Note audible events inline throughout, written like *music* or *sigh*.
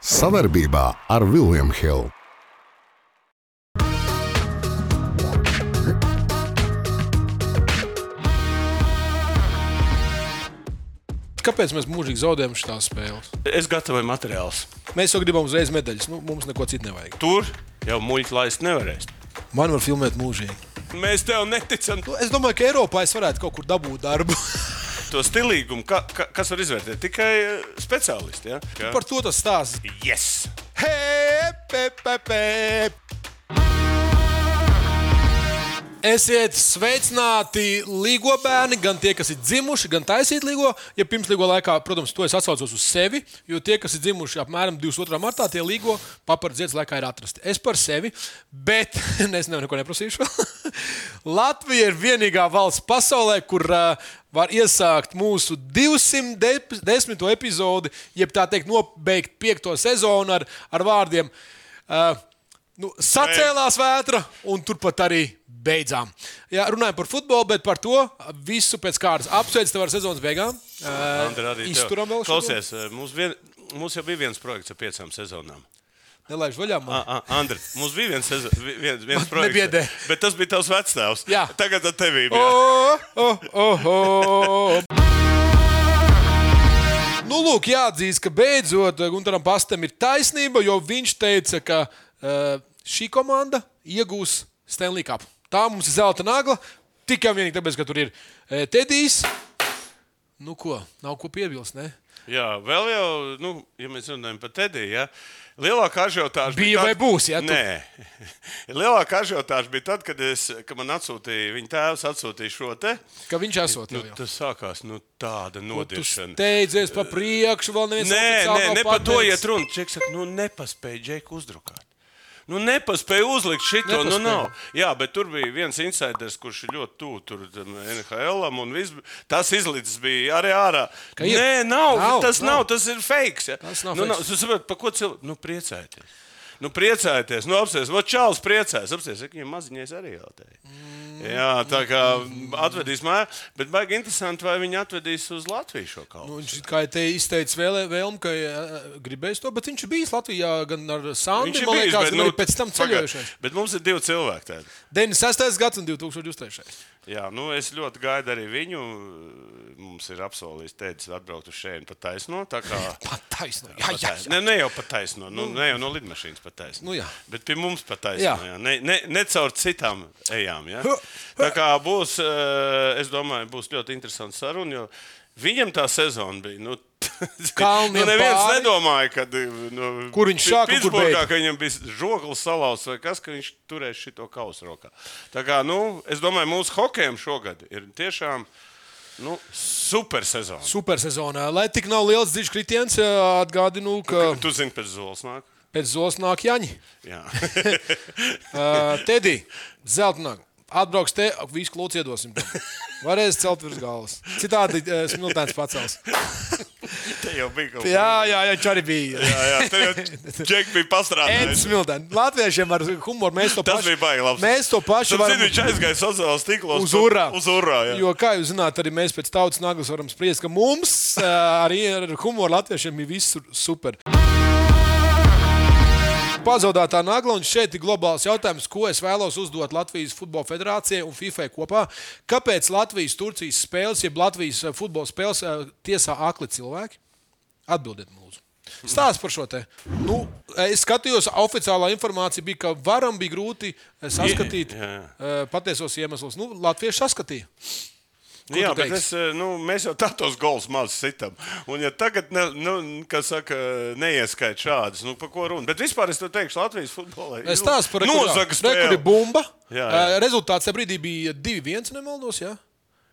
Savarbībā ar Vilniņu Hildu. Kāpēc mēs mūžīgi zaudējam šīs spēles? Es gatavoju materiālus. Mēs jau gribam uzreiz medaļas. Nu, mums neko citu nevajag. Tur jau muļķi laist nevarēs. Man var filmēt mūžīgi. Mēs tev neticam. Nu, es domāju, ka Eiropā es varētu kaut kur dabūt darbu. *laughs* To stilīgumu, ka, ka, kas var izvērtēt tikai eh, speciālisti. Ja? Ka... Par to tas stāsts. Yes! Hei, pe, pe, pe. Esiet sveicināti līgo bērni, gan tie, kas ir dzimuši, gan taisīt līgo. Ja pirms līgo laikā, protams, to es atsaucos uz sevi, jo tie, kas ir dzimuši apmēram 22. martā, tie līgo papardziedas laikā ir atrasti. Es par sevi, bet *laughs* es nevienu neko neprasīšu. *laughs* Latvija ir vienīgā valsts pasaulē, kur uh, var iesākt mūsu 210. epizodi, jeb tā teikt, nobeigt piekto sezonu ar, ar vārdiem. Uh, nu, sacēlās vētra, un turpat arī beidzām. Jā, runājam par futbolu, bet par to visu pēc kārtas. Apsveicu tev ar sezonas beigām. Izturam vēl šo. Klausies, eh, mums, vien, mums jau bija viens projekts ar piecām sezonām. Nelaiž vaļā. Andri, mums bija viens, viens, viens projekts. nebiedē. Bet tas bija tavs. Jā. Tagad ar tevi. Oh, oh, oh, oh. Nu, lūk, jāatzīst, ka beidzot Gunteram Pastam ir taisnība, jo viņš teica, ka uh, šī komanda iegūs Stanley Cup. Tā mums ir zelta nagla. Tikai vienīgi tāpēc, ka tur ir uh, Tedijs. Nu, ko? Nav ko piebilst. Ne? Jā, vēl jau, nu, ja mēs runājam par Tediju, ja, lielākā ažiotāža Bija vai būs, ja, tu- Nē, *laughs* lielākā ažiotāža bija tad, kad, es, kad man atsūtīja, viņa tēvs atsūtīja šo te. Ka viņš esot Nu, tas sākās nu, tāda Tu nodiršana. steidzies pa priekšu, vēl neviens Nē, nē, ne par to iet runa. Čeks saka, nu nepaspēja Džeku uzdrukāt. Nu, nepaspēja uzlikt šito. Nu, nav. Jā, bet tur bija viens insiders, kurš ir ļoti tuvu NHL. Tas izlicis bija arī ārā. Ka ir? Nē, nav, Nav, tas nav. nav, tas ir fake. Ja? Tas nav nu, fakes. nav, tu saproti, par ko cilvēki nu, priecājieties? Nu, priecājieties, nu, apsēs, vai Čāls priecājas. Apsēs, ka viņam maziņais arī jautājums. Mm. Jā, tā kā atvedīs mājā, bet baigi interesanti, vai viņi atvedīs uz Latviju šo kaut Nu, ko. viņš kā te izteica vēlē, vēlmu, ka gribēs to, bet viņš ir bijis Latvijā gan ar Sandu, bijis, liekas, bet, gan nu, pēc tam pagaid, ceļojušais. Bet mums ir divi cilvēki. Tādi. 96. gads un 2023. Jā, nu es ļoti gaidu arī viņu. Mums ir apsolījis, teicis, atbraukt uz šejienes pa taisno. tā kā- *laughs* Pat taisno. Jā, jā, jā. Ne, ne jau pa taisno, nu, ne jau no lidmašīnas pa taisno. Nu, jā. Bet pie mums pa taisno. Jā. Jā. Ne, ne, ne caur citām ejām. Huh, Tā kā būs, eh, es domāju, būs ļoti interesants saruna. jo Viņam tā sezona bija. Nu, *laughs* Kalniem nu, neviens pāri. nedomāja, kad, nu, Kur viņš sāka Pitsburgā, ka viņam bija žoklis salauzts vai kas, ka viņš turēs šo kausu rokā. Tā kā, nu, es domāju, mūsu hokejam šogad ir tiešām nu, super sezona. Super sezonā. Lai tik nav liels dziļš kritiens, ā, atgādinu, ka Tu zini, pēc zolas nāk. pēc zolas nāk Jaņi. Jā. *laughs* Uh, Tedī, zeltnāk. Atbrauks te, visu klūci iedosim. Varēs celt virs galvas. Citādi uh, smiltēns pacels. *laughs* Te jau bija kaut kas Jā, jā, jā, arī bija. Jā, jā, tur jau Džek bija pastrādājis. smiltēns. Latviešiem ar humoru mēs to Tas pašu. bija baigi labs. Mēs to pašu Tad, varam. zini, viņš aizgāja sociālajos tīklos. Uz urā. Uz urā jā. Jo, kā jūs zināt, arī mēs pēc tautas naglas varam spriest, ka mums ā, arī ar humoru latviešiem ir viss super. Pazaudētā nagla, un šeit ir globāls jautājums, ko es vēlos uzdot Latvijas Futbola Federācijai un FIFA kopā. Kāpēc Latvijas-Turcijas spēles, jeb Latvijas ā, futbola spēles ā, tiesā akli cilvēki? Atbildiet, lūdzu. Stāsts par šo te. Nu, es skatījos, oficiālā informācija bija, ka varam bija grūti saskatīt Jā, jā. patiesos iemeslus. Nu, Latvieši saskatīja. Ko Jā, bet es, nu, mēs jau tādos gols maz sitam. Un, ja tagad, ne, nu, kā saka, neieskait šādas, nu, par ko runa. Bet vispār es to teikšu Latvijas futbolā. Es stāstu par nozaga rekordu spēli. bumbu. Jā, jā. Rezultāts tajā brīdī bija 2-1, nemaldos. Jā,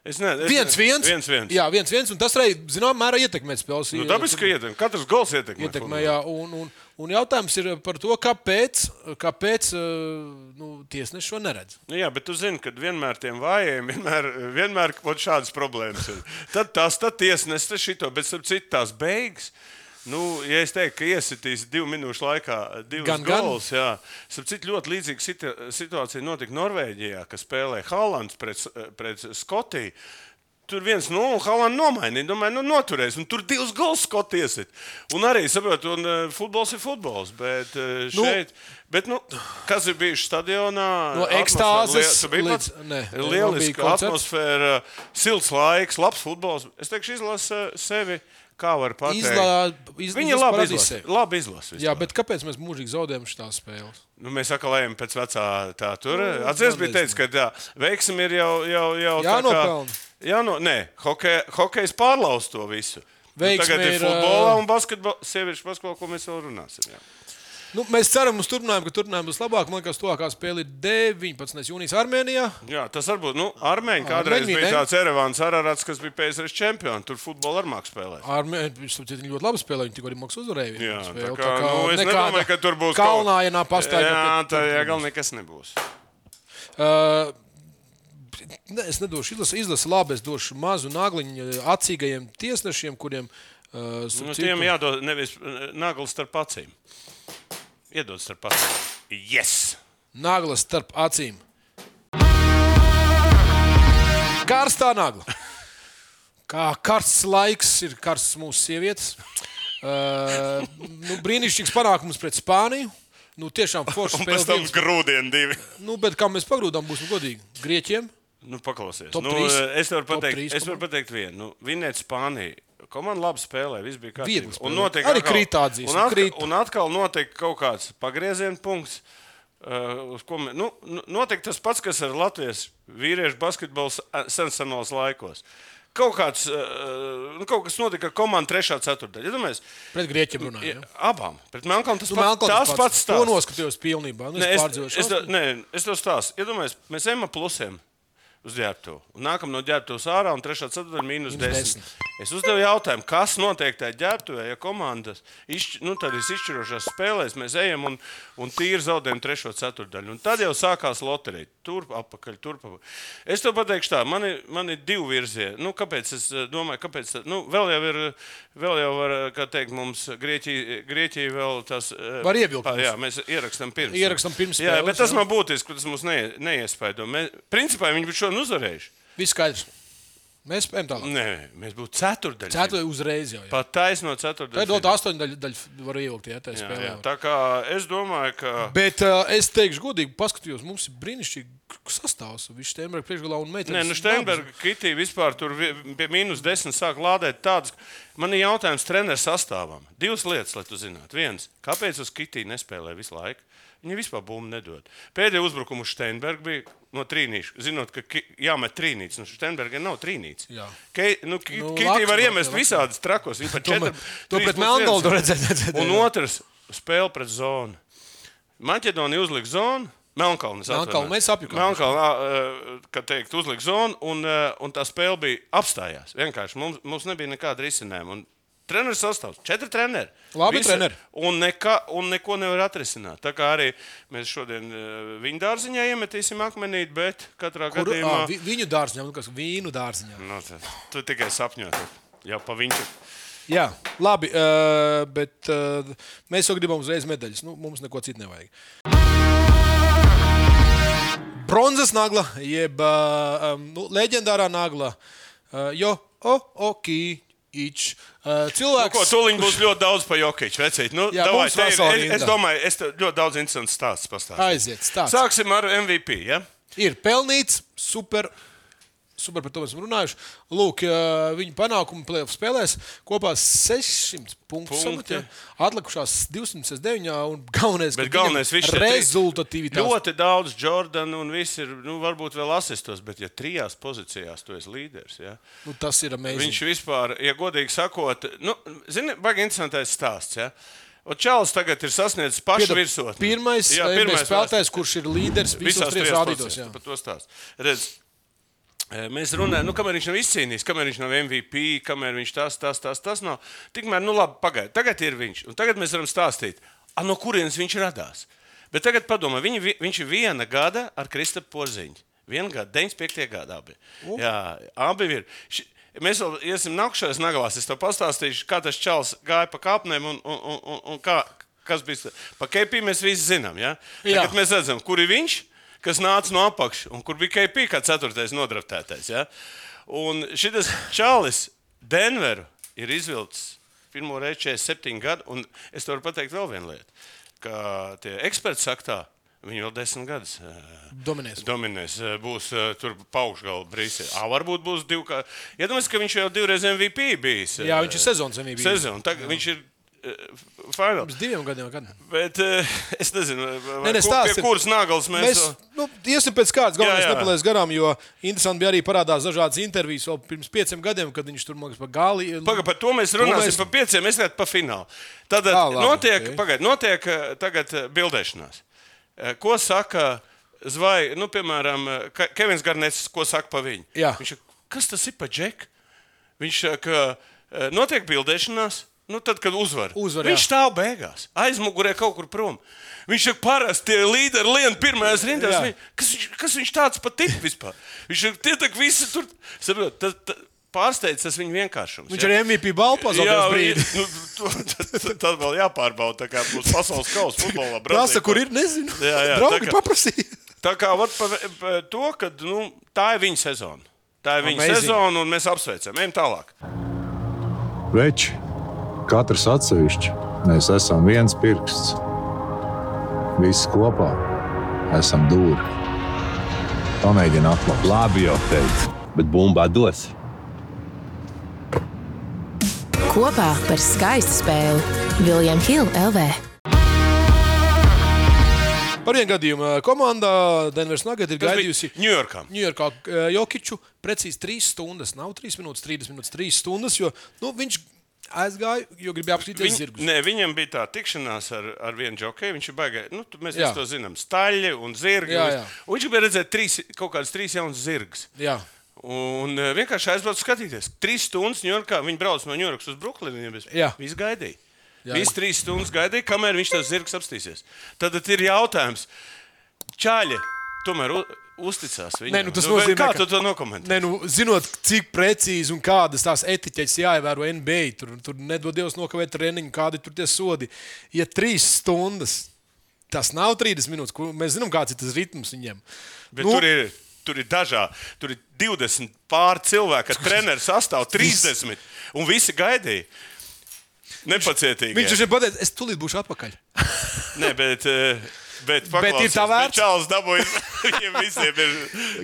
Es ne, es viens, ne- viens. viens, viens. Jā, viens, viens. Un tas arī, zināmā mērā, ietekmē spēles. Nu, tāpēc, ka ietekmē. Katrs gols ietekmē. ietekmē jā, un, un, un jautājums ir par to, kāpēc, kāpēc uh, nu, tiesneši šo neredz. Nu, jā, bet tu zini, ka vienmēr tiem vājiem vienmēr, vienmēr šādas problēmas ir. Tad tas tad tiesnesis šito, bet starp citu tās beigas. Nu, ja es teiktu, ka iesitīs divu minūšu laikā gan. gols, jā, starp citu ļoti līdzīga situ- situācija notika Norvēģijā, kas spēlē Haalands pret, pret Skotiju. Tur viens no nu, Halāna nomainīja. Domāju, nu, noturēs. Un tur divas gols skoties. Un arī saprotu, un uh, futbols ir futbols. Bet uh, šeit, nu, bet, nu, kas ir bijis stadionā? No ekstāzes līdz lieliska atmosfēra, silts laiks, labs futbols. Es teikšu, izlasa sevi. Kā var pateikt? Izlā, iz, Viņa labi izlasa. Labi izlasa Jā, bet kāpēc mēs mūžīgi zaudējam šīs spēles? Nu, mēs atkal ejam pēc vecā tā tur. Nu, Atcerieties, bija teicis, ka tā veiksim ir jau, jau, jau jānopelna. Jā, no, nē, hokej, hokejs pārlauz to visu. Nu, tagad ir, ir futbolā un basketbolā, sieviešu basketbolā, ko mēs vēl runāsim. Jā. Nu, mēs ceram uz turpinājumu, ka turpinājums būs labāk. Man liekas, tuvākā spēle ir 19. jūnijas Armēnijā. Jā, tas varbūt nu, Armēņi kādreiz Armēņi, bija tāds Erevāns Arārats, kas bija PSRS čempions. Tur futbolu ar mākslu spēlē. Armēņi ļoti labi spēlē, viņi tikko arī mākslinieks uzvarēja. Jā, spēli, tā kā, tā kā, nu, es nedomāju, ka tur būs kalnā, ja nav pastāvīgi. Jā, tā gal nekas nebūs. Uh, Ne, es nedošu izlasi, izlasi labi, es došu mazu nagliņu acīgajiem tiesnešiem, kuriem uh, nu, tiem jādod nevis nagls starp acīm. Iedod starp acīm. Yes! Nagla starp acīm. Karstā nagla. Kā karsts laiks ir karsts mūsu sievietes. Uh, nu, brīnišķīgs panākums pret Spāniju. Nu, tiešām forši spēlē. Pēc tam grūdienu divi. Nu, bet kā mēs pagrūdām, būsim godīgi. Grieķiem. Nu, paklausies. Nu, es varu pateikt, es varu pateikt vienu. Nu, Vinēt Spāniju Komanda labi spēlē, viss bija kārtībā. Un notiek arī kritādzīs. Un, atkal, un atkal notiek kaut kāds pagrieziena punkts. Uh, mē, nu, nu, notiek tas pats, kas ar Latvijas vīriešu basketbolu sensenos laikos. Kaut, kāds, uh, kaut kas notika ar komandu 3. ceturtdaļā. Ja domājies, pret Grieķiem runājot. Ja, abām. Pret Melnkalnu tas, nu, pat, tas pats stāsts. To noskatījos pilnībā. Nu, ne, es, es, es, ne, es to stāstu. Iedomājieties, ja mēs ejam ar plusiem uz ģērbtuvi. Nākam no ģērbtuves ārā un 3. ceturtdaļa mīnus 10. 10. Es uzdevu jautājumu, kas notiek tajā ģērbtuvē, ja komandas izšķir, nu, izšķirošās spēlēs mēs ejam un, un tīri zaudējam 3. ceturtdaļu. Un tad jau sākās loterija. Turp, apakaļ, turp. Apakaļ. Es to pateikšu tā, man ir, man ir divi virzieni. Nu, kāpēc es eh, domāju, kāpēc? Nu, vēl jau ir, vēl jau var, kā teikt, mums Grieķija, Grieķija vēl tas. Eh, var iebilst. Jā, mēs ierakstam pirms. Ierakstam pirms. Jā, spēles, bet tas jā. man būtiski, tas mums ne. Mēs, principā viņi būtu šodien uzvarējuši. Viss skaidrs. Mēs spējam tālāk. Nē, mēs būtu ceturdaļā. Ceturdaļā uzreiz jau. Jā. Pat taisno ceturdaļā. Tad vēl astoņu daļu, daļu var ja tā ir spēlē. Tā kā es domāju, ka. Bet uh, es teikšu godīgi, paskatījos, mums ir brīnišķīgi sastāvs. Viņš Steinberga priekšgalā un meitenes. Nē, nu Steinberga kitī vispār tur pie mīnus desmit sāk lādēt tādas. Man ir jautājums treneru sastāvam. Divas lietas, lai tu zinātu. Viens, kāpēc uz kitī nespēlē visu laiku? Viņi vispār bumbu nedod. Pēdējā uzbrukuma uz Steinbergu bija no trīnīša. Zinot, ka jāmet trīnītis. Nu, Steinberga nav trīnītis. Ke, nu, nu, Kitī var iemest visādas trakos. Viņa *laughs* pat četri. To pret Melngoldu redzēt. Un otrs spēle pret zonu. Maķedonija uzlika zonu. Melnkalnis. Melnkalnis mēs apjukām. Melnkalnis, kā teikt, uzlika zonu, un, un tā spēle bija apstājās. Vienkārši mums, mums nebija nekāda risinājuma. Un Treneris sastāvs, četri treneri. Labi, Visi, treneri. Un, neka, un neko nevar atrisināt. Tā kā arī mēs šodien uh, viņu dārziņā iemetīsim akmenī, bet katrā Kur, gadījumā. À, vi, viņu dārziņā, nu kas vīnu dārziņā. Nu, tad, tu tikai sapņot, jau pa viņu. Jā, labi, uh, bet uh, mēs jau gribam uzreiz medaļas. Nu, mums neko citu nevajag. Bronzas nagla, jeb uh, nu, leģendārā nagla. Uh, jo, o, ok, Ič. Uh, cilvēks, nu, ko, tūlīt būs ļoti daudz par. Vecīt. Nu, Jā, davai, te, es, es domāju, es ļoti daudz interesantu stāstu pastāstīšu. Aiziet, stāst. Sāksim ar MVP. Ja? Ir pelnīts, super super par to esam runājuši. Lūk, viņa panākumi plēsoņu spēlēs kopā 600 punktus. Punkti. Atlikušās 209 un galvenais, bet galvenais ir rezultatīvitāte. Ļoti daudz Jordana un viss ir, nu, varbūt vēl asistos, bet ja trijās pozīcijās tu esi līderis. Ja? Nu, tas ir amazing. Viņš vispār, ja godīgi sakot, nu, zini, baigi interesantais stāsts. Ja? Čāls tagad ir sasniedzis pašu virsotni. Pirmais, jā, pirmais spēlētājs, kurš ir līderis. Par to stāst. Redz, Mēs runājam, nu, kamēr viņš nav izcīnījis, kamēr viņš nav MVP, kamēr viņš tas, tas, tas, tas nav. Tikmēr, nu, labi, pagaidiet, tagad ir viņš. Un tagad mēs varam stāstīt, a, no kurienes viņš radās. Bet tagad padomā, viņi, viņš ir viena gada ar Kristapu Porziņu. Viena gada, 95. gada abi. Uh. Jā, abi ir. Mēs vēl iesim nākamajās naglās. Es tev pastāstīšu, kā tas čels gāja pa kāpnēm un, un, un, un kā, kas bija. Pa kepī mēs visi zinām. Ja? Tagad Jā. mēs redzam, kur ir viņš kas nāca no apakšas, un kur bija KP kā ceturtais nodraftētais. Ja? Un šis čalis Denveru ir izvilcis pirmo reizi 47 gadu, un es varu pateikt vēl vienu lietu, ka tie eksperti saka tā. Viņi vēl desmit gadus eh, Dominēs. dominēs. eh, Būs uh, tur paugšgalā brīsī. Ah, varbūt būs divi. Iedomājieties, ka viņš jau divreiz MVP bijis. Jā, viņš ir sezonas MVP. Tagad viņš ir finālā. Pirms diviem gadiem. Kad. Bet uh, es nezinu, vai, nē, ko- stāsti pie kuras naglas mēs. Mēs nu, iesim pēc kādas jā. nepalaies garām, jo interesanti bija arī parādās dažādas intervijas vēl pirms pieciem gadiem, kad viņš tur mākslinieks pa gali. Pagaid, par to mēs runāsim mēs- par pieciem, es redzu, pa finālu. Tad labi, notiek, ok. pagaid, notiek eh, tagad eh, bildēšanās. Eh, Ko saka Zvaigznes, nu, piemēram, eh, Ke- Kevins Garnets, ko saka par viņu? Jā. Viņš kas tas ir par džeku? Viņš saka, eh, notiek bildēšanās. Nu, tad, kad uzvar, Uzvar, jā. viņš stāv beigās, aizmugurē kaut kur prom. Viņš saka, parasti tie līderi lien pirmajās rindās. Jā. Viņ- Kas, viņš- kas viņš tāds pat ir vispār? Viņš saka, tie tak visi tur. Saprot, tas, tas, pārsteidz tas viņa vienkāršums. Viņš ja? ir MVP balvu pazaudējis brīdi. *laughs* nu, tad- tad- tad vēl jāpārbauda, tā kā būs pasaules kausa futbolā. Prasa, kur ir, nezinu. Jā, jā, Draugi tā kā- paprasīja. Tā kā vat, pa, pa, to, ka nu, tā ir viņa sezona. Tā ir viņa Amazing. sezona, un mēs apsveicam. Ejam tālāk. Veči, katrs atsevišķi, mēs esam viens pirksts. Visi kopā esam dūri. Pamēģini atklāt. Labi, jau teicu, bet bumbā dos. Kopā par skaistu spēli Viljams Hilde LV. Par vienu gadījumu komanda Denveras Nugget ir gaidījusi. Ņujorkā. Ņujorkā Jokiču precīzi 3 stundas. Nav 3 minūtes, 30 minūtes, 3 stundas. Jo nu, viņš aizgāja, jo gribēja apskatīties Viņ, zirgus. ne, viņam bija tā tikšanās ar, ar vienu jokeju. Viņš ir baigājis, nu, tu- mēs visi to zinām, staļļi un zirgi. Jā, jā. un Viņš gribēja redzēt trīs, kaut kādas trīs jaunas zirgas. Jā. Un eh, vienkārši aizbraucu skatīties. Trīs stundas Ņujorkā. Viņi brauc no Ņujorkas uz Brooklynu. Viņš gaidīja. Viņš trīs stundas gaidīja, kamēr viņš tas zirgs apstīsies. Tad ir jautājums, Čāļi, tomēr uzticās viņam. Nē, nu, tas vai nozīmē, kā ka- tu to nokomentē? Nē, nu, zinot, cik precīzi un kādas tās etiķetes jāievēro NBA, tur, tur nedod Dievs nokavēt treniņu, kādi tur tie sodi. Ja trīs stundas, tas nav 30 minūtes, mēs zinām, kāds ir tas ritms viņiem. Bet nu, tur ir. Tur ir dažādi. Tur ir 20 pār cilvēku, *laughs* kad treneris sastāv 30. Un visi gaidīja. Nepacietīgi. Viņš jau pateica, es tūlīt būšu atpakaļ. Nē, bet. eh, Bet, Bet ir tā vērts? Čāls dabūja. *laughs* Viņiem visiem ir.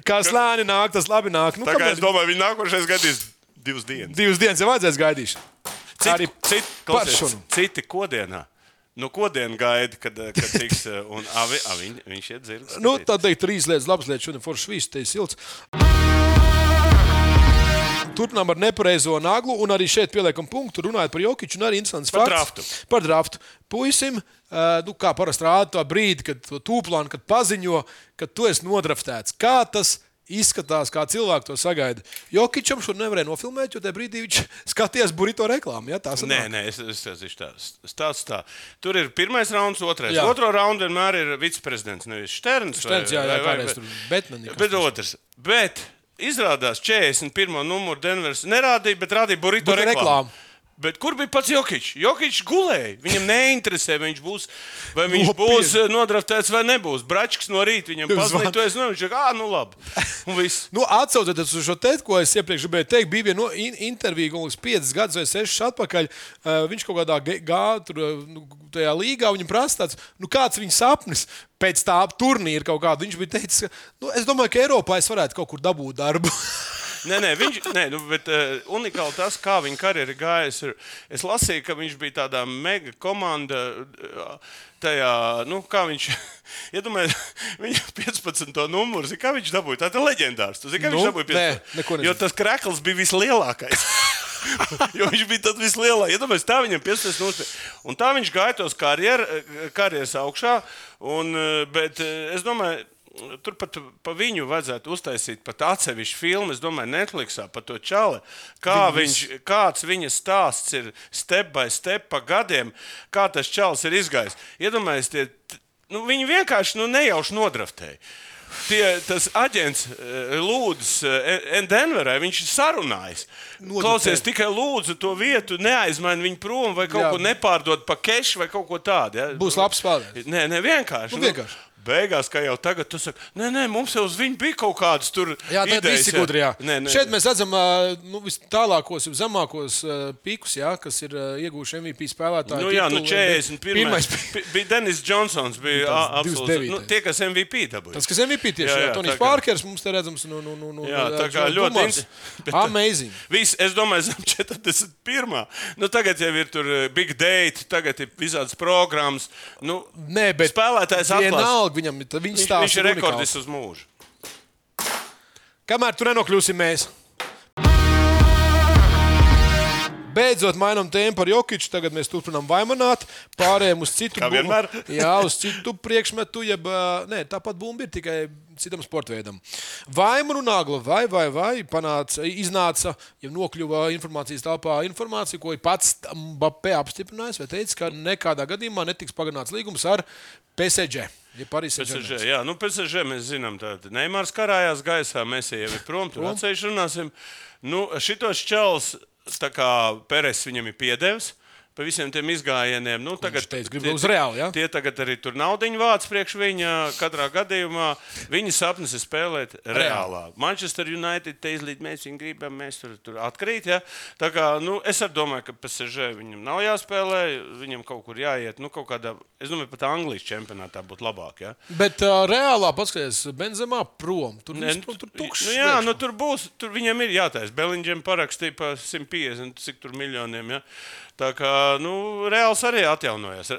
Kā slēni nāk, tas labi nāk. Nu, Tā kā kāpēc? es domāju, viņi nākošais gadīs divas dienas. Divas dienas jau vajadzēs gaidīt. Citi, citi, klausies, citi kodienā. Nu, kodien gaida, kad, eh, kad tiks. eh, Un, a, vi, a, viņ, viņš iet dzird. Nu, tā teikt, trīs lietas, labas lietas, šodien foršs vīns, te ir silts. Turpinām ar nepareizo naglu, un arī šeit pieliekam punktu, runājot par Jokiču. Un arī interesants Par fakts draftu. Par draftu. Puisim, uh, nu, kā parasti rāda to brīdi, kad to tūplānu, kad paziņo, ka tu esi nodraftēts. Kā tas izskatās, kā cilvēki to sagaida? Jokičam šo nevarēja nofilmēt, jo tajā brīdī viņš *laughs* skatījās burrito reklāmu. Ja? Tā Nē, sanāk. nē, es, es teikšu tā. Stāsts tā. Tur ir pirmais rauns, otrais. Jā. Otro raundu vienmēr ir viceprezidents, nevis Šterns. Šterns, jā, jā, kādreiz tur Betmani, kas Bet otrs. Bet izrādās 41. numuru Denveras nerādīja, bet rādīja Burrito Burrito reklāmu. reklāmu. Bet kur bija pats Jokic? Jokic gulēja. Viņam neinteresē, viņš būs, vai viņš Nopietni. būs eh, nodraftēts vai nebūs. Bračks no rīta viņam Zvan. pazīst, to es nezinu. Viņš saka, ah, nu labi. Nu, Atcaucoties uz šo teikt, ko es iepriekš gribēju teikt, bija viena no in intervija, kas bija 5 gadus vai 6 atpakaļ. Uh, viņš kaut kādā ge- gā, tur, uh, nu, tajā līgā viņam prasa, tāds, nu, kāds viņa sapnis pēc tā turnīra kaut kāda. Viņš bija teicis, ka nu, es domāju, ka Eiropā es varētu kaut kur dabūt darbu. *laughs* Nē, nē, viņš, nē nu, bet uh, unikāli tas, kā viņa karjera gājas. Ir, es lasīju, ka viņš bija tādā mega komandā. Uh, tajā, nu, kā viņš, *laughs* iedomājieties, *laughs* viņa 15. numurs, zini, kā viņš dabūja. Tā ir leģendārs. Tu zini, kā Nu, viņš dabūja 15. nē. Jo tas krekls bija vislielākais. *laughs* jo viņš bija tāds vislielākais. Iedomājieties, tā viņam 15. numurs. Un tā viņš gāja tos karjer, karjeras augšā. Un, uh, bet es domāju. Tur pat pa viņu vajadzētu uztaisīt pat atsevišķu filmu. Es domāju, Netflixā par to čali. Kā viņš, kāds viņa stāsts ir step by step pa gadiem, kā tas čalis ir izgājis. Iedomājieties, nu, viņi vienkārši nu, nejauši nodraftēja. Tie, tas aģents eh, lūdzu Denverai, viņš ir sarunājis. Nodraftē. Klausies, tikai lūdzu to vietu, neaizmaini viņu prom vai kaut Jā. Ko nepārdot pa kešu vai kaut ko tādu. Ja? Būs labs spēlētājs. Nē, ne, vienkārši. Nu, vienkārši. Beigās, kā jau tagad, tu saki, nē, nē, mums jau uz viņu bija kaut kādas tur Jā, tā ir visi gudri. Jā. Nē, nē, Šeit mēs redzam nu, vis tālākos, jau zemākos ā, pikus, jā, kas ir iegūši MVP spēlētāji. Nu, jā, nu titulu. 41. Pirmais Bi- bija Denis Džonsons. Bija a- absolūti. 29.. Nu, tie, kas MVP dabūja. Tas, kas MVP tieši Jā, ir jā, Tonijs kā- Pārkers, mums te redzams, nu, nu, nu, nu, Jā, ā, tā kā ļoti ins- *laughs* Amazing. Viss, es domāju, zem 41. Nu, tagad jau ir tur big date, tagad ir visādas programmas. Nu, Nē, bet spēlētājs atklās. Vienalga viņam, Viņš, viņš ir unikāls. rekordis uz mūžu. Kamēr tur nenokļūsim mēs. Beidzot, mainām tēmu par Jokiču. Tagad mēs turpinām vaimanāt, pārējām uz citu vienmēr. *laughs* Jā, uz citu priekšmetu, jeb nē, tāpat bumba ir tikai citam sportveidam. Vaimanu nagla vai, vai, vai panāca, iznāca, ja nokļuva informācijas telpā informācija, ko pats Mbappé apstiprinājis, vai teica, ka nekādā gadījumā netiks pagarināts līgums ar PSG. Ja PSG, jā, nu, PSG mēs zinām, ka Neimārs karājās gaisā, mēs jau ir prom, tur atsevišķi runāsim. Nu, šitos čels, Peres viņam ir piedevis. Pa visiem tiem izgājieniem. Nu, tagad, teica, tie- uz Reāli, ja? Tie tagad arī tur naudiņu vāc priekš viņa. Katrā gadījumā viņa sapnis ir spēlēt reālā. Manchester United teica, līdz mēs viņu gribam, mēs tur, tur atkrīt. Ja? Tā kā, nu, es domāju, ka PSG viņam nav jāspēlē, viņam kaut kur jāiet. Nu, kaut kādā, es domāju, pat Anglijas čempionātā būtu labāk. Ja? Bet uh, reālā paskatieties, Benzemā prom. Tur viss nu, tur, tukšs. Nu, jā, nu, tur būs. Tur viņam ir jātaisa. Beliņģiem parakstīja par 150 cik tur miljoniem. Ja? Tā kā nu, Reāls arī atjaunojas.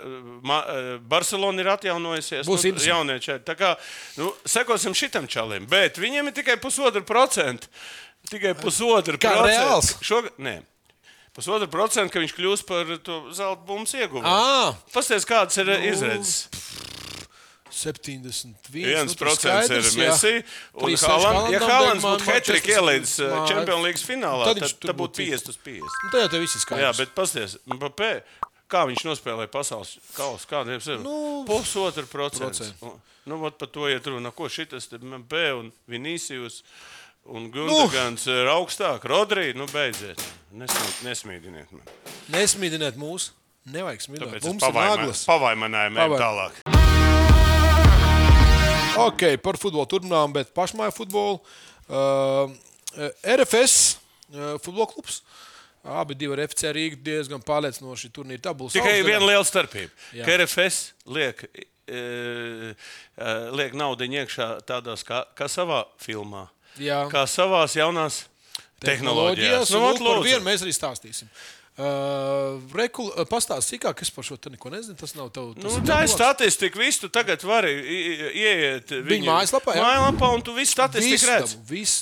Ma, eh, Barcelona ir atjaunojusies. Būs nu, interesanti. jaunie čeri. Tā kā nu, sekosim šitam čalim. Bet viņiem ir tikai pusotra procenta. Tikai pusotra Kā Reāls? Šogad, nē. Pusotru procentu, ka viņš kļūs par to zelta bumbu ieguvumu. Ā! Pastāstiet, kāds ir nu, izredzes. 71. viens nu, tur procents ir. Messi. Un Haaland, ja Haalands būtu 40 ielaids uh, mā- Champions League finālā, Tad tad, tad, būtu būtu 50 uz 50. Nu, tā jau tev viss ir skaidrs. Jā, bet pasties, Mbappé, kā viņš nospēlēja pasaules kausu, kādiem ir Nu, pusotru procentu. Nu, vat par to iet runa, ko šitas Mbappé un Vinicius. Un Gunārs nu. ir augstāk, Rodrija. Nu, beidziet. Nesmīd, nesmīdiniet man. Nesmīdiniet mūs. Nevajag smidināt. Mums es ir pavaima- naglas. pavaimināju mēm Pavaim- tālāk. Ok, par futbolu turpinām, bet pašmāju futbolu. Uh, RFS uh, futbola klubs. Abi divi ar FC Rīgā diezgan pārliecinoši turnīra tabulas. Tikai viena liela starpība. Jā. Ka RFS liek, e, liek naudu iekšā tādās kā, kā savā filmā, Jā. kā savās jaunās tehnoloģijās. Nu, Nu, lūk, par lūdzu. vienu mēs arī stāstīsim. Uh, Rekul, pastāst sīkāk, es par šo te neko nezinu. Tas nav tev. tas Nu, tā ir statistika. Visu tu tagad vari ieiet Viņa mājaslapā, jā? Mājaslapā, un tu visu statistiku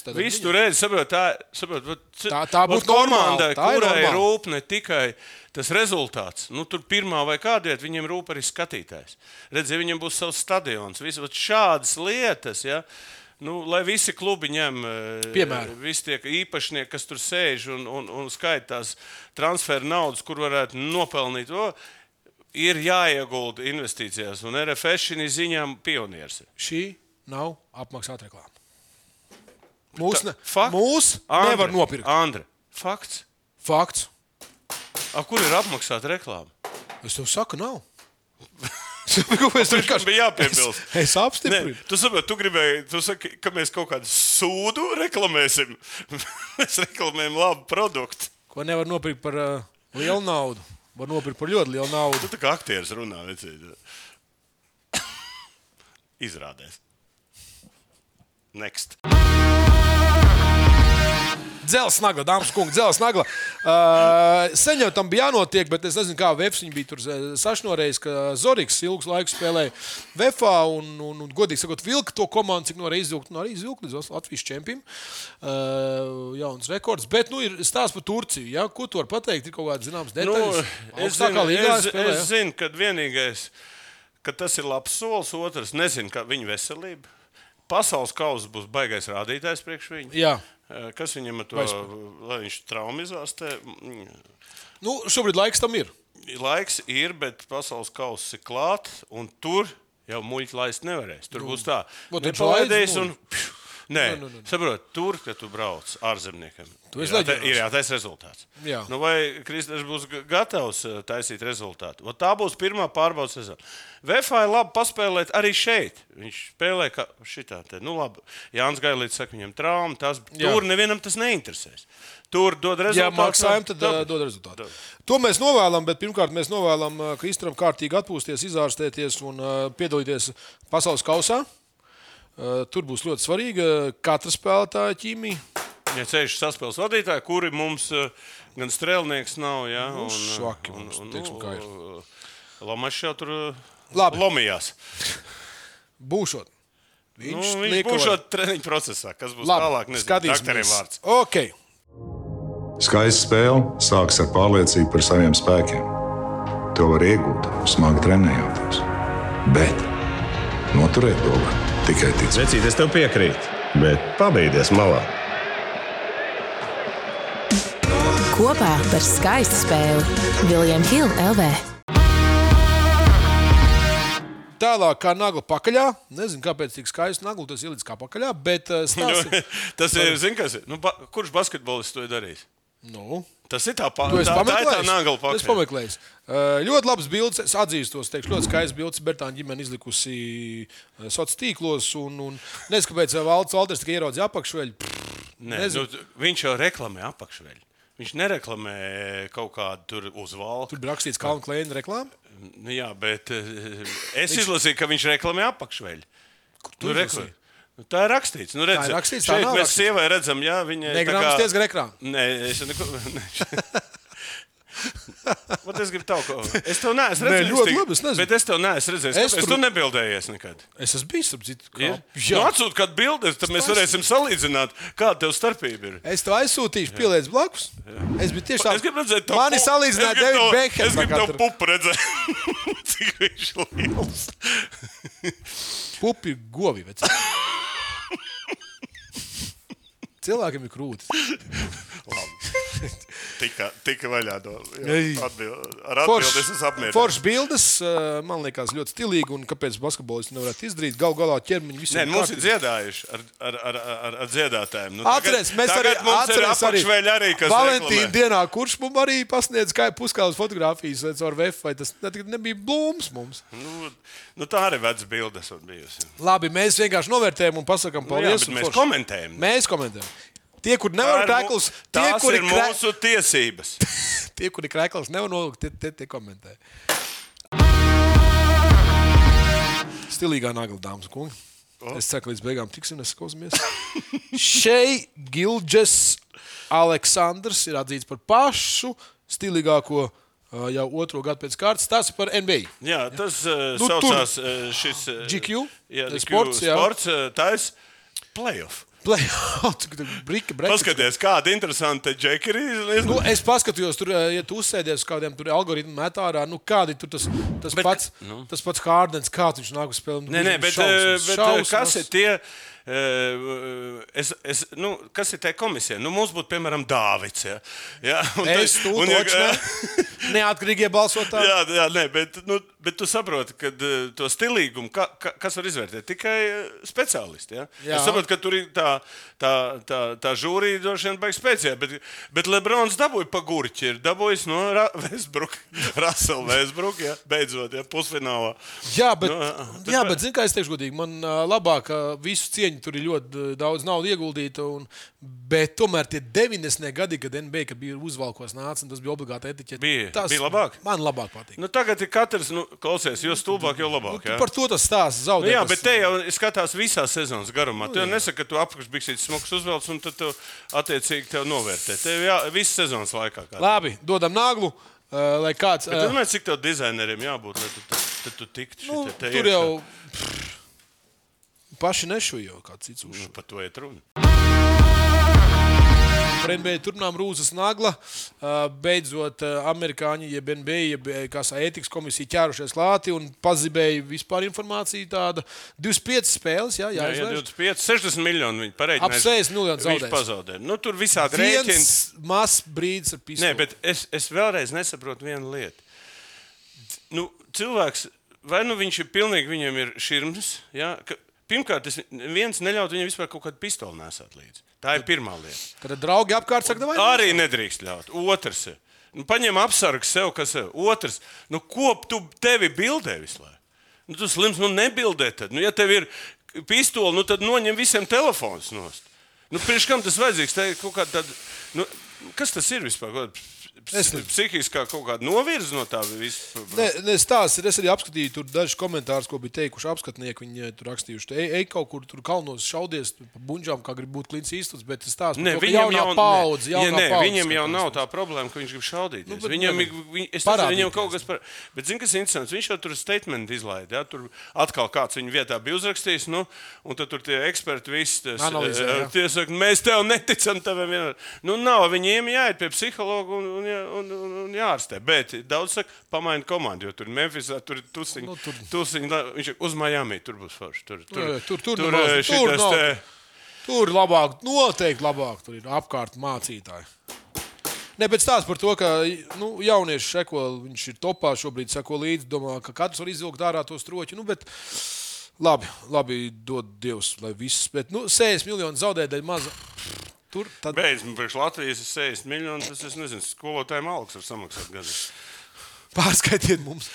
tad Visu viņa- tur redzi, saprot, tā, saprot, vat, Tā- tā būtu ir kurai ir rūp ne tikai tas rezultāts. Nu, tur pirmā vai kādā vietā viņiem rūp arī skatītājs. Redz, ja viņiem būs savs stadions, viss vat šādas lietas. Ja, Nu, lai visi klubi ņem eh, Piemēru. visi tie īpašnieki, kas tur sēž un, un, un skaita tās transferu naudas, kur varētu nopelnīt, o, ir jāiegulda investīcijās. Un RFS šī ziņā pionieris. Šī nav apmaksāta reklāma. Mūsu ne, mūs nevar nopirkt. Andri, fakts. Fakts. A, kur ir apmaksāta reklāma? Es tev saku, nav. *laughs* *laughs* Tur Vienkārši bija jāpiebilst. Es, es apstiprinu. tu saproti, tu gribēji, tu saki, ka mēs kaut kādu sūdu reklamēsim. *laughs* mēs reklamējam labu produktu. Ko nevar nopirkt par uh, lielu naudu. Var nopirkt par ļoti lielu naudu. Tu tā kā aktieris runā, vecīt. *coughs* Izrādēs. Next. Dzels nagla, dāmas un kungi, dzels nagla. Uh, sen jau tam bija jānotiek, bet es nezinu, kā Vēfs viņa bija tur eh, sašnorējis, ka Zorgs ilgus laikus spēlēja Vēfā un, un, un, godīgi sakot, vilka to komandu, cik no reizes izvilkt, no arī izvilkt līdz Latvijas čempionam. Uh, jauns rekords, bet nu ir stāsts par Turciju. Ja? Ko tu vari pateikt? Ir kaut kāds zināms Nu, detaļas. es Augstākā zinu, es, spēlē, es zinu, ka vienīgais, ka tas ir labs solis, otrs nezinu, kā viņa veselība. Pasaules kausa būs baigais rādītājs priekš viņa. Eh, Kas viņam ar to, Vai- lai viņš traumizās? Te, Nu, šobrīd laiks tam ir. laiks ir, bet pasaules kausa ir klāts, un tur jau muļķi laist nevarēs. Tur būs tā, Nu, Vot viņš nepalaidīs laidz un pšu, Nē, Nu, nu, nu. saprot, tur, kad tu brauc ārzemniekam, Tu ir, jāta- ir jātaisa rezultāts. Jā. Nu, vai Kristers būs gatavs eh, taisīt rezultātu? Ot, tā būs pirmā pārbaudas sezona. Vēfā ir labi paspēlēt arī šeit. Viņš spēlē kā šitā. Te. Nu, labi. Jānis Gailīts saka, viņam trauma. Tas, Jā. tur nevienam tas neinteresēs. Tur dod rezultātu. maksājam, tad uh, Dabi. dod rezultātu. To mēs novēlam, bet pirmkārt mēs novēlam uh, Kristram kārtīgi atpūsties, izārstēties un piedalīties pasaules kausā. Tur būs ļoti svarīga katra spēlētāja ķīmija. Ja ceļš saspēles vadītāji, kuri mums gan strēlnieks nav, ja, Nu, un, švaki mums, teiksim, kā ir. Lomačs jau tur Labi. lomījās. Būšot. Viņš, nu, Viņš būs šajā treniņu procesā, kas būs Labi, tālāk. Skatīsimies. Okay. Skaista spēle sākas ar pārliecību par saviem spēkiem. To var iegūt, smagi trenējoties. Bet noturēt to var tikai ticēt. Vecīt, es tev piekrītu, bet pabeigties malā. Kopā par skaistu spēli Viljams Hilde LV. Tālāk, kā nagla pakaļā. Nezinu, kāpēc tik skaisti nagla tas ielicis kā pakaļā, bet uh, *laughs* stāsti. Tas ir, zin, kas ir. Nu, ba, kurš basketbolists to ir darījis? nu, Tas ir tā pa- Tu esi tā, tā, ir tā pameklējis? nagla Es pakaļ. pameklēju. Ļoti labs bildes, es atzīstos, teikšu, ļoti skaists bildes. Bertāņa ģimene izlikusi sociālos tīklos. Un, un nezinu, kāpēc Valds Valters tikai ieraudzīja apakšveļu. Nē, Nezinu. nu, viņš jau reklamē apakšveļu. Viņš nereklamē kaut kādu tur uzvalku. Tur bija rakstīts Kalnu Kleina reklāmā. Nu, jā, bet es izlasīju, ka viņš reklamē apakšveļu. tu Nu, reklamē. Nu, tā ir rakstīts. Nu, redz, Tā ir rakstīts, tā šeit nav mēs rakstīts. sievai redzam, jā, viņa Negrāmaties gar ekrānu. Nē, es neko. Ne. *laughs* Vat es gribu tev kaut ko. Es tev neesmu redzējis. ļoti tik- labi, es nezinu. Bet es tev neesmu redzējis. Es tur tu nebildējies nekad. Es esmu bijis ap citu. Ja? Jā, Nu, atsūt kādu bildi, tad mēs varēsim salīdzināt, kāda tev starpība ir. es tev aizsūtīšu, pieliec blakus. Es biju tiešām. Es gribu redzēt, Mani pu- gribu Davids tavu- Bekhams Es gribu ar tev pupu redzēt, *laughs* cik viņš ir liels. Pupi govi. *laughs* Cilvēkiem ir krūtis. *laughs* Tika, tika vaļā no Ei. atbild, ar atbildi. Es esmu apmierināts. Foršs bildes, eh, man liekas, ļoti stilīgi. Un kāpēc basketbolists nevarētu izdarīt? Galu galā ķermeņi Nē, visiem nu, mums ir dziedājuši ar, ar, ar, ar, ar dziedātājiem. Nu, Atceries, mēs arī mums ir atceries arī apakšveļi arī, kas Valentīna reklamē. dienā, kurš mums arī pasniedz kā puskālas fotogrāfijas caur VF, vai tas ne- nebija blūms mums. Nu, nu, tā arī vecs bildes ir bijusi. Labi, mēs vienkārši novērtējam un pasakām Nu, jā, paldies. bet un mēs forši. komentējam. Mēs komentējam. Tie, kur nevar krēklus, tie, kuri ir krē... mūsu tiesības. *laughs* tie, kuri krēklus nevar nolikt, tie, tie, tie komentē. Stilīgā nagla, dāmas un kungi. Es ceru, ka līdz beigām tiksim, neskausmies. *laughs* Šeit Gilģis Aleksandrs ir atzīts par pašu stilīgāko jau otro gadu pēc kārtas. Tas par NBA. Jā, tas uh, Nu, tur- saucās uh, šis GQ? Jā, GQ Sports, jā. sports tā ir playoff. Playout, brika, breka. Paskaties, kāda interesanta džekļa ir. Nu, es paskatījos, tur, eh, ja tu uzsēdies uz kādiem tur algoritmu metārā, nu kādi tur tas, tas, bet, pats, nu. tas pats Hārdens, kā viņš nāk uz spēli. Nu, Nē, nē, bet, šausmas, šausmas, bet šausmas. kas ir tie? Eh, Es, es, nu, kas ir tā komisija? Nu, mums būtu, piemēram, Dāvids. Ja? Ja? un Es tu un, ja- ne. *laughs* Neatkarīgie balsotāji. Jā, jā nē, bet, nu, bet tu saproti, ka uh, to stilīgumu, ka, ka, kas var izvērtēt tikai speciālisti. Ja? Jā. Es saprotu, ka tur ir tā, tā, tā, tā žūrija droši vien baigs spēcīga, bet, bet Lebrons dabūja pa gurķi, ir dabūjis no Vēsbruka, *laughs* Rasela Vēsbruka, ja? beidzot, ja? pusfinālā. Jā, bet, Nu, nu, bet- jā, bet zini, kā es teikšu, godīgi, man labāk visu cieņu tur ir ļoti ā, daudz naudas ieguldīta. Un, bet tomēr tie 90. gadi, kad NBA kad bija uzvalkos nāca, un tas bija obligāti etiķeti. Bija- tas bija labāk? Man labāk patīk. Nu, tagad ir katrs, nu, klausies, jo stulbāk, jo labāk. Ja? Par to tas stāsts Nu, zaudē. jā, tas- bet te jau skatās visā sezonas garumā. Tu jau nesaki, ka tu apakšbiksītes smuks uzvelc un tad tu attiecīgi tev novērtē. Tev jā, visas sezonas laikā. Kā. Labi, dodam naglu. Uh, lai kāds Bet ā, tu nezini, cik tev dizaineriem jābūt, lai tu, tad tu tiktu nu, tur jau pff, paši nešujo, kā cits uz. Nu, par to iet runa. Par NBA turpinām Rūzas nagla. Beidzot, amerikāņi, jeb NBA, jeb kā ētikas komisija ķērušies klāti un pazibēja vispār informāciju. Tāda 25 spēles, jā, Jā, jā, jāizvērš. 25, 60 miljoni viņi pareizi. Ap 60 miljonus Viņš zaudējis. pazaudēja. Nu, tur visādi rēķini. Mazs brīdis ar pistoli. Nē, bet es, es vēlreiz nesaprotu vienu lietu. Nu, cilvēks, vai nu viņš ir pilnīgi, viņam ir širms, ja? ka, pirmkārt, es viens neļautu viņam vispār kaut kādu pistoli nesāt līdzi. Tā ir pirmā lieta. Tad draugi apkārt saka, vai Arī nedrīkst ļaut. Otrs, nu, paņem apsargu sev, kas ir. Otrs, nu, ko tu tevi bildē visu laiku? Nu, tu slims, nu, nebildē tad. Nu, ja tev ir pistole, nu, tad noņem visiem telefons nost. Nu, Priekš kam tas vajadzīgs? Tā ir kaut kāda tāda, nu, kas tas ir vispār? Es. Psihiskā kaut kāda novirza no tā visa. Nē, nē stāsts ir. Es arī apskatīju dažus komentārus, ko bija teikuši apskatnieki. Viņi eh, tur rakstījuši, ej, ej kaut kur tur kalnos šaudies pa buļģām, kā grib būt klints īstus. Bet tas stāsts par to, viņam jau, ne, jaunā ja, nē, paudze viņam jau nav tā problēma, ka viņš grib šaudīties. Nu, viņam, viņ, es nezinu, viņam kaut kas par. Bet, zini, kas ir interesants? Viņš jau tur statement izlaida. Ja? Tur atkal kāds viņa vietā bija uzrakstījis, nu, un tad tur tie eksperti visi tas, Analizē, eh, jā. tie saka, mēs tev neticam. Tev vienmēr. nu, nav, viņiem jāiet pie psihologa un, un, un, un, un jārastē. Bet daudz saka, pamaini komandu, jo tur Memphisā tur ir tusiņi. Nu, Nu, tur- tur... tusiņi viņš ir uz Miami, tur būs forši. Tur, tur, Jā, tur- tur tur, nemaz- eh, tur nav. te- Tur labāk, noteikti labāk. Tur ir apkārt mācītāji. Ne, bet stāsts par to, ka nu, jaunieši seko, viņš ir topā šobrīd, seko līdzi, domā, ka katrs var izvilkt ārā to stroķi. Nu, bet, labi, labi, dod Dievs, lai viss. Bet nu, 60 miljonu zaudēt dēļ maza. Tur tad Beidz, man priekš Latvijas ir 60 miljoni. Tas es nezinu, skolotājiem algas var samaksāt gadu. pārskaitiet mums.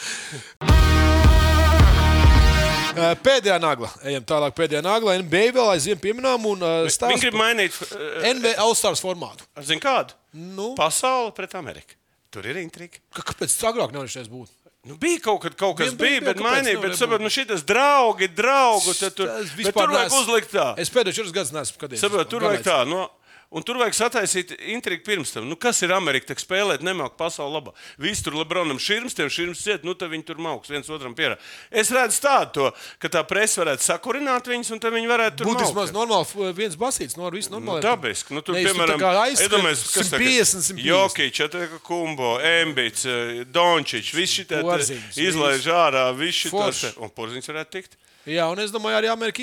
Ē, *laughs* Pēdējā nagla. Ejam tālāk. Pēdējā nagla. NBA vēl aizvien pieminām un uh, Viņi grib mainīt, uh, NBA All-Stars formātu. zinu, kādu? Nu, Pasauli pret Ameriku. Tur ir intriga. kāpēc tas agrāk nevarēja šeit būt? Nu, bija kaut, kad, kaut kas, bija, bija, bet mainīja. Bet, saprot, nu, šitas draugi, draugu. Tad tur, tur vajag uzlikt tā. Es pēdējos četrus gadus neesmu skatījies. Saprot, tur vajag tā. No, Un tur vajag sataisīt intrigu pirms tam. Nu, kas ir Amerika? Tak spēlēt, nemāk pasauli labā. Visi tur Lebronam šķirms, tiem šķirms ciet, nu tad viņi tur mauks viens otram pierā. Es redzu tādu, to, ka tā presa varētu sakurināt viņus, un tad viņi varētu tur Būtu maukt. vismaz normāli, viens basīts, no viss Nu, normāli. dabiski. Nu, tur, tu piemēram, tā iedomājies, kas 150, 150. Jokic, Kumbo, Embits, eh, Dončičs, visi Porziņš, izlaiž ārā, visi šitos. Un Porziņš varētu tikt? Jā, un es domāju, arī Amerika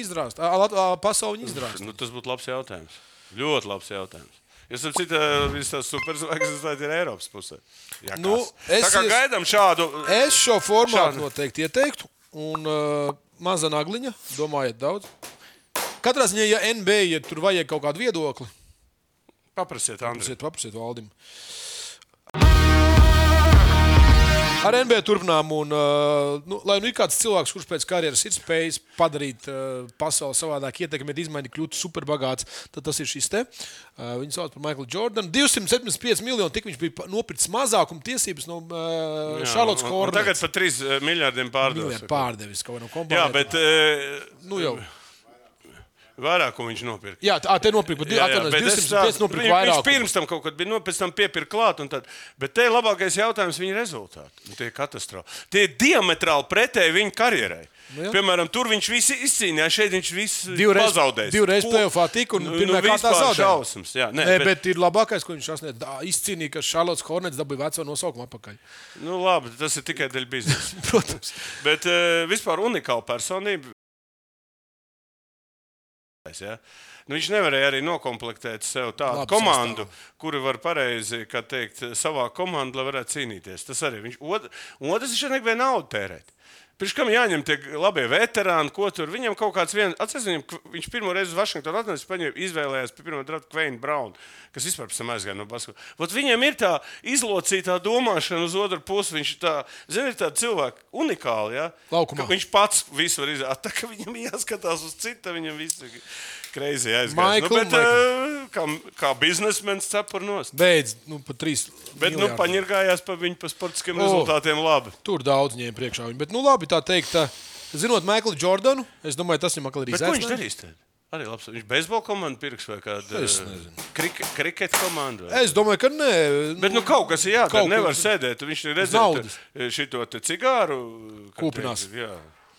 ā, Pasauli viņa izdrāst. Nu, tas būtu labs jautājums. Ļoti labs jautājums. Es saprotu, ka visas tās superzvaigznes ir Eiropas pusē. Jā, Nu, es Tā kā gaidām šādu. Es šo formātu Šādi. noteikti ieteiktu. Un uh, maza nagliņa, domājiet, daudz. Katrā ziņā, ja NBA ja tur vajag kaut kādu viedokli, Paprasiet, Andri. Paprasiet, paprasiet Valdim. Ar NBA turpinām, un, uh, nu, lai nu ir kāds cilvēks, kurš pēc karjeras ir spējis padarīt uh, pasauli savādāk, ietekmēt, izmainīt, kļūt superbagāts, tad tas ir šis te. Uh, viņu sauc par Michaelu Jordanu. 275 miljonu, tik viņš bija nopircis mazākuma tiesības no un Hornets. Tagad par 3 miljardiem pārdevis. Miljardi pārdevis kaut kādam Jā, kompānijam. bet eh, Nu jau. Vairāk, viņš nopirka. Jā, tā te nopirka. Jā, jā, bet es 205 stāstu- nopirka viņš- Viņš pirms tam kaut kad bija, nu, pēc tam piepirka klāt. tad- Bet te ir labākais jautājums viņa rezultāti. Un Tie ir katastrofa. Tie ir diametrāli pretēji viņa karjerai. Nu jā. Piemēram, tur viņš visu izcīnīja, šeit viņš visu Divreiz- pazaudēja. divreiz playoffā tika un Nu, pirmajā nu, kārtā zaudēja. Jā, nē, Nē, bet, bet ir labākais, ko viņš sasniedz. Izcīnīja, ka Charlotte Hornets dabūja veco nosaukumu atpakaļ. nu, labi, tas ir tikai dēļ biznesa. *laughs* Protams. Bet uh, vispār unikāla personība. Ja? Nu, viņš nevarēja arī noklāpēt sev tādu Labi komandu, kuru var pareizi teikt, savā komandā, varētu cīnīties. Tas arī viņš. Otrs, viņš arī negribēja naudu tērēt. Pirms kam jāņem tie labie veterāni, ko tur viņam kaut kāds viens, kv- viņš pirmo reizi uz Vašingtonu atnesa, paņēma, izvēlējās pie pirmā drafta Kveina Brauna, kas vispār pēc tam aizgāja no basketbola. Vot Viņam ir tā izlocītā domāšana uz otru pusi. Viņš tā, zina, ir tāds cilvēks unikāls. Ja? Viņš pats visu var izdarīt. *laughs* Tā kā viņam jāskatās uz citu, viņam viss ir greizi aizgājis. Nu, bet, Michael. uh, kā, kā biznesmenis cepur nost. Beidz, nu, pa trīs. Bet nu, miljārdiem. paņirgājās pa viņu pa sportiskiem O. rezultātiem labi. Tur daudz ņēma priekšā. Viņu. Bet, nu, labi, tā teikt, tā, zinot Maiklu Jordanu, es domāju, tas viņam atkal ir Bet ko viņš darīs? Tad? Arī labs. Viņš beisbola komandu pirks vai kādu Es nezinu. krike, kriketa komandu. Es domāju, ka nē. Bet nu, kaut kas ir jādara. Kaut Nevar kas- sēdēt. Viņš ir redzējis šo cigāru. Kūpinās. teikt, Jā,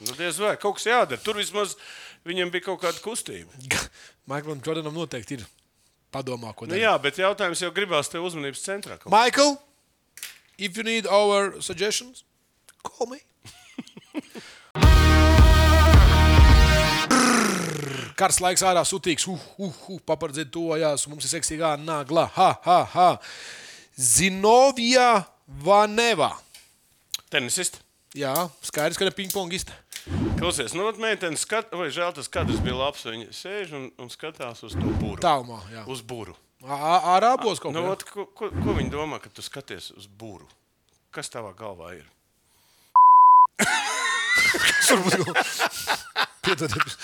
nu, diez vai kaut kas jādara. Tur vismaz viņam bija kaut kāda kustība. Maiklam Jordanam noteikti ir padomā, ko Nu, darīt. jā, bet jautājums jau gribās te uzmanības centrā. kaut Michael, if you need our suggestions, call me. Kars laiks ārā sutīgs, uh, uh, uh, papardziet tojās, mums ir seksīgā nagla, ha, ha, ha. Zinovija Vaneva. Tenisists. Jā, skaidrs, ka ne pingpongista. Klausies, nu, meitene skat, vai žēl tas kadrs bija labs. Viņa sēž un, un skatās uz to būru. Tālumā, jā. Uz būru. Ārā būs kaut Nu, kas. vat, ko, ko, ko viņi domā, kad tu skaties uz būru? Kas tavā galvā ir? *laughs* Piedodiet.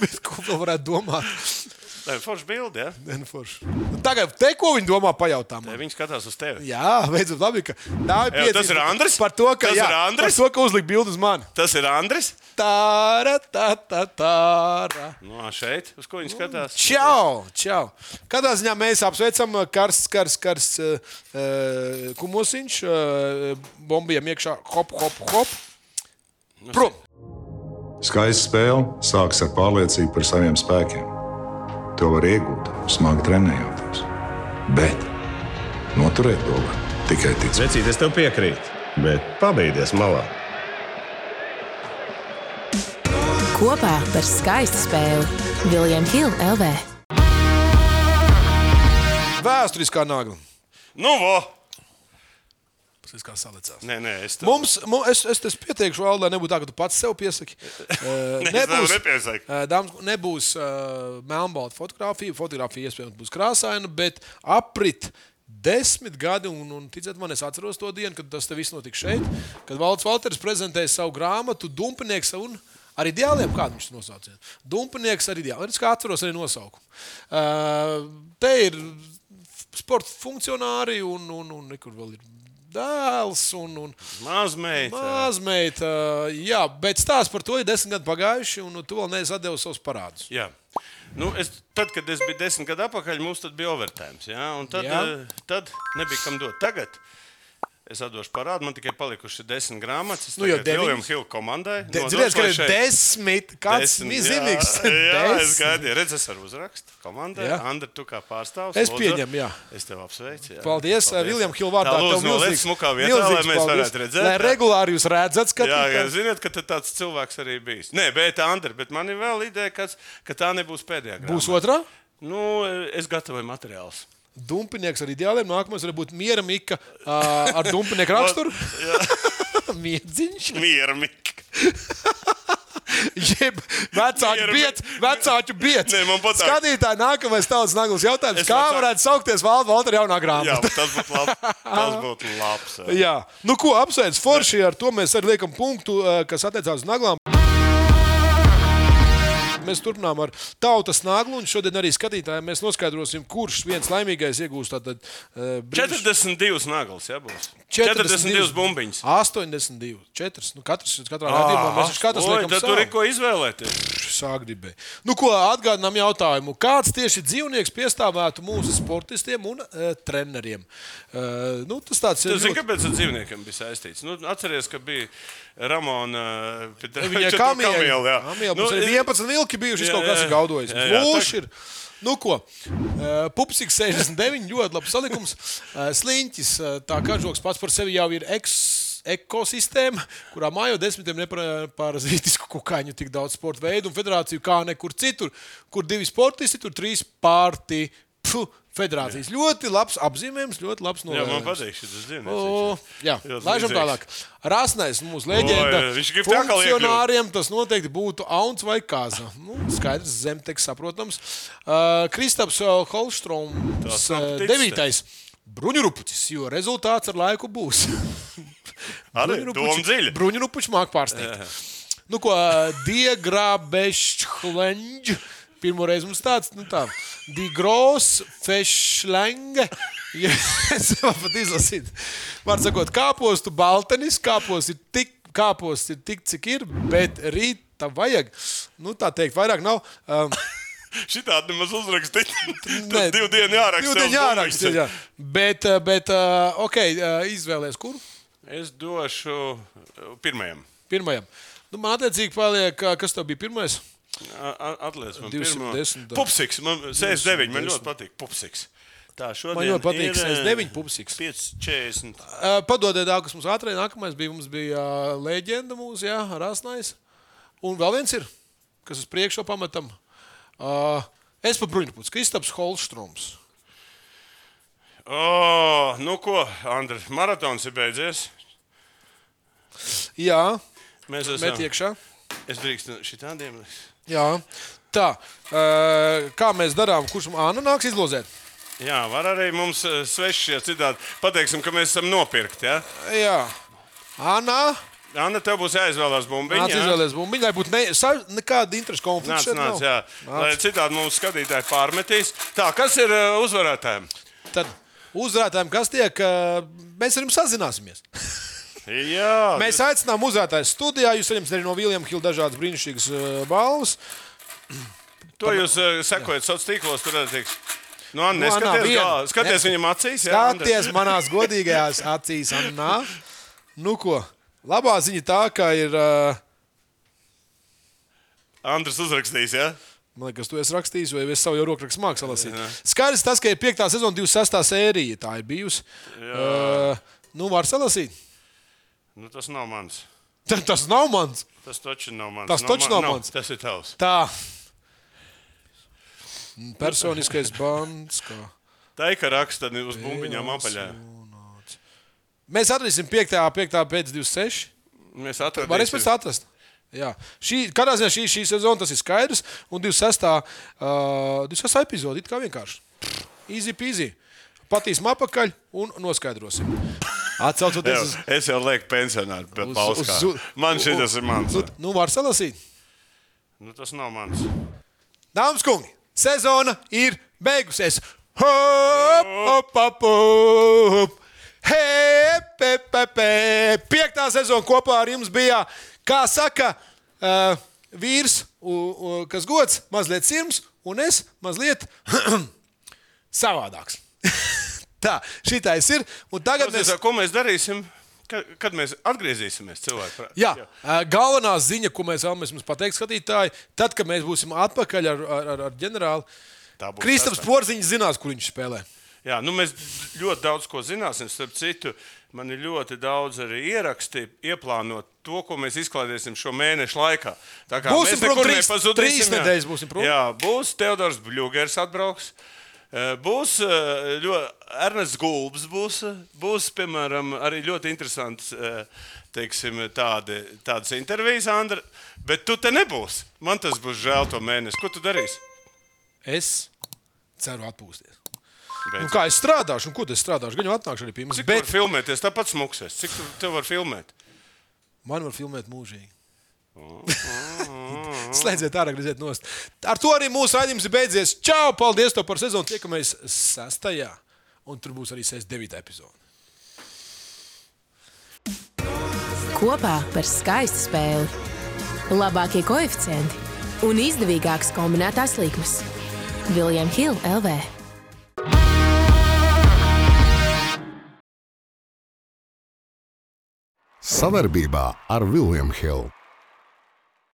Bet *laughs* ko vēl varētu domāt? Tā ir forša bilde. Ja? Nu forši. Nu, Tagad, te, ko viņi domā, pajautā man. Viņi skatās uz tevi. Jā, beidzot, labi, ka tā ir piecība tas ir Andris? Par to, ka, Tas jā, ir Andris? par to, ka uzlika bildi uz mani. Tas ir Andris. Tā, tā, tā, tā. Nu, ā, šeit, uz ko viņi skatās? Čau, čau. Katrā ziņā mēs apsveicam uh, karsts, karsts, karsts uh, uh, kumosiņš, uh, bombiem iekšā, hop, hop, hop. Prom! Skaista spēle sākas ar pārliecību par saviem spēkiem. To var iegūt, smagi trenējoties. Bet noturēt to var tikai ticēt. Vecīt, es tev piekrītu, bet pabeigties malā. Kopā par skaistu spēli Viljams Hilde LV. Vēsturiskā nagla. Nu, vo! Tas kā salicās. Nē, nē, es tev Mums, mums, es, es, es pieteikšu, Val, lai nebūtu tā, ka tu pats sev piesaki. *laughs* Nē, uh, dāmas, nebūs uh, melnbalta fotografija. Fotografija iespējams būs krāsaina, bet aprit desmit gadi, un, un ticiet man, es atceros to dienu, kad tas viss notika šeit. Kad Valds Valters prezentēja savu grāmatu Dumpinieks un ar ideāliem, kādu viņš nosauca. Dumpinieks ar ideāliem. Es kā atceros arī nosaukumu. Uh, te ir sporta funkcionāri un, un, un, un kur vēl ir dēls un, un mazmeita. mazmeita. Jā, bet stāsts par to ir desmit gadi pagājuši, un tu vēl neesi devis savus parādus. Jā. Nu, es, tad, kad es biju desmit gadu atpakaļ, mums tad bija overtime. Ja? Tad, Jā. eh, tad nebija kam dot. Tagad es atdošu parādu. Man tikai palikuši desmit grāmatas. Nu, jau. William Hill komandai. De, nodošu, Ziniet, ka ir desmit, kāds Desmit, mizīgs. Jā, *laughs* jā es gaidīju, redzu, es varu uzrakstīt komandai. Jā. Andri, tu kā pārstāvs. Es pieņemu, jā. Es tev apsveicu. Jā. Paldies, Paldies. Viljam Hilvārdā. Tā lūdzu, noliec smukā vietā, lai mēs varētu redzēt. Lai regulāri jūs redzat, Jā, jā, skatītāji. ziniet, ka tāds cilvēks arī bijis. Nē, bet, Andri, bet man ir vēl ideja, ka, ka tā nebūs pēdējā. Būs grāmata. otrā? Nu, es gatavoju materiālus. Dumpinieks ar ideāliem. Nākamais var būt miera mika ā, ar dumpinieku *laughs* raksturu. *laughs* Miedziņš. Miermīgi. *laughs* Jeb vecāku Miera biedru, vecāku biedru. Skatītāji, nākamais tālāk naglas jautājums. Es Kā vecā- varētu saukties Valda Valtra jaunā Jā, grāmata? tas būtu labs. Tas būtu labs. jā. Jā, nu ko apsveic Forši, ar to mēs arī liekam punktu, kas attiecās uz naglām. Mēs turpinām ar tautas naglu, un šodien arī skatītājiem mēs noskaidrosim, kurš viens laimīgais iegūs tātad uh, 42 naglas, jā, būs. 42 bumbiņas. 82, 4. Nu, katrs, katrā gadījumā mēs taču katrs liekam tad tur ir ko izvēlēties. Sāgribēji. Nu, ko atgādinām jautājumu? Kāds tieši dzīvnieks piestāvētu mūsu sportistiem un uh, treneriem? Uh, nu, tas tāds Tu ir. zini, ļoti- kāpēc ar dzīvniekiem bija saistīts? Nu, atceries, ka bija Ramona *laughs* kamieli, jā. Kamieļi, Nu, mums ir 11 vilki bijuši, jā, kaut kas ir gaudojis. jā, jā, Lūš tā- ir. Nu, ko? Uh, Pupsiks 69, ļoti labs salikums. Uh, Sliņķis, uh, tā kā žoks pats par sevi jau ir eks, ekosistēma, kurā mājo desmitiem neparazītisku kukaiņu, tik daudz sporta veidu un federāciju kā nekur citur, kur divi sportisti, tur trīs pārti. Puh, federācijas jā. ļoti labs apzīmējums, ļoti labs Jā, man novērtējums. patīk šis dzīvnieks. jā, laižam tālāk. Rasnais mūsu leģenda. O, viņš grib. Funkcionāriem tas noteikti būtu auns vai kāza. Nu, skaidrs, zemteks saprotams. Uh, Kristaps uh, Holstroms, uh, devītais. Bruņurupucis, jo rezultāts ar laiku būs. *laughs* Arī dziļa. Bruņurupucis māk pārsteigt. Nu, ko Diegrābešķleņģi. Pirmo reizi mums tāds, nu tā, Digros, Fešlenge. *laughs* Ja, es varu pat izlasīt. Var sakot, kāpostu baltenis, kāpos ir tik, kāpos ir tik, cik ir, bet rīt tam vajag. Nu, tā teikt, vairāk nav. Um, *laughs* Šitādi nemaz uzrakstīt. *laughs* Nē, divu dienu jāraksta. Divu dienu jāraksta. Jā. Bet, uh, bet uh, ok, uh, izvēlēs kuru? Es došu pirmajam. Pirmajam. Nu, man attiecīgi paliek, kas tev bija pirmais? Atliec man 210, pirmo. Pupsiks, man 69, man ļoti patīk. Pupsiks. Tā šodien Man ļoti patīk ir, 69 pupsiks. 540. Uh, Padodiet, tā, kas mums ātrāk nākamais bija. Mums bija uh, leģenda mūsu, jā, Rasnais. Un vēl viens ir, kas uz priekšu pamatam. Uh, es pa bruņupuci, Kristaps Holstroms. O, nu ko, Andri, maratons ir beidzies. Jā, Mēs met esam. iekšā. Es drīkstu šitādiem. Jā. Tā, uh, kā mēs darām, kurš Anna nāks izlozēt? Jā, var arī mums eh, sveši, ja citādi pateiksim, ka mēs esam nopirkti. Ja? Jā. Anna, Anna, tev būs jāizvēlās bumbiņa. nāc jā? izvēlēties bumbiņu, lai būtu ne, sa, nekāda interešu Nāc, konflikta. nāc, nav. jā. Lai citādi mums skatītāji pārmetīs. Tā, kas ir eh, uzvarētājiem? Tad uzvarētājiem, kas tiek, mēs ar jums sazināsimies. *laughs* Jā, Mēs aicinām uzvarētājus studijā. Jūs saņemsiet arī no Viljama Hilda dažādas brīnišķīgas uh, balvas. to jūs uh, sekojat sociālos tīklos. Tur tiks. Nu, Anna, Nu, Anna, neskaties, viena. kā, skaties Neska- viņam acīs. jā? Skaties manās godīgajās acīs, Anna. Nu, ko? Labā ziņa tā, ka ir. Uh, Andrs uzrakstīs, ja? Man liekas, tu esi rakstījis, vai es savu rokrakstu mākslu lasīju. Skaidrs tas, ka ir 5. sezona, 26. sērija. Tā ir bijusi. Uh, nu, var salasīt. Nu, tas nav mans. Ta- Tas nav mans. Tas taču nav mans. Tas taču nav mans. Tas ir tavs. Tā. Personiskais bans. Kā. Tā ir raksta uz bumbiņām apaļā. Mēs atradīsim 5. 5. pēc 26. Mēs atradīsim. Varēs pēc atrast. Jā. Šī, kādā ziņā šī, šī sezona tas ir skaidrs. Un 26. Uh, 26. epizode ir kā vienkārši. Easy peasy. Patīsim apakaļ un noskaidrosim. Atcaucoties uz. es jau lieku pensionāru, bet uz- uz- Man šis ir mans. Nu, nu var salasīt. Nu, tas nav mans. Dāmas un kungi, sezona ir beigusies. Hop, hop, hop, hop. Hep, hep, hep, hep. Piektā sezona kopā ar jums bija, kā saka, uh, vīrs, u, u, kas gods, mazliet sirds, un es mazliet *clears throat* savādāks. *laughs* Tā, šitais ir. Un tagad Mēs... Ko mēs darīsim? Kad, mēs atgriezīsimies cilvēku prātā? Jā, ā, galvenā ziņa, ko mēs vēlamies pateikt, skatītāji, tad, kad mēs būsim atpakaļ ar, ar, ar, ģenerāli, Kristaps. Porziņš zinās, kur viņš spēlē. Jā, nu mēs ļoti daudz ko zināsim. Starp citu, man ir ļoti daudz arī ieraksti, ieplānot to, ko mēs izklaidēsim šo mēnešu laikā. Tā kā Būsim mēs nekur nepazudīsim, trīs jā. nedēļas būsim prom. Jā, būs Teodors Bļūgers atbrauks. Eh, Būs eh, ļoti Ernests Gulbs, būs, eh, būs piemēram, arī ļoti interesants eh, teiksim, tādi, tādas intervijas, Andra. Bet tu te nebūsi. Man tas būs žēl to mēnesi. Ko tu darīsi? Es ceru atpūsties. Nu, Beidzot. kā es strādāšu, un ko es strādāšu? Gan jau atnākšu arī pie mums. Cik Bet... Filmēties? Tāpat smuksies. Cik tu, tev var filmēt? man var filmēt mūžīgi. *laughs* Slēdziet ārā, grieziet nost. Ar to arī mūsu raidījums ir beidzies. Čau! Paldies par sezonu. Tiekamies sastajā. Un tur būs arī 69. epizode. Kopā par skaistu spēli. Labākie koeficienti un izdevīgākas kombinētās likmes. Viljams Hilde LV. Savarbībā ar Vilniņu Hildu.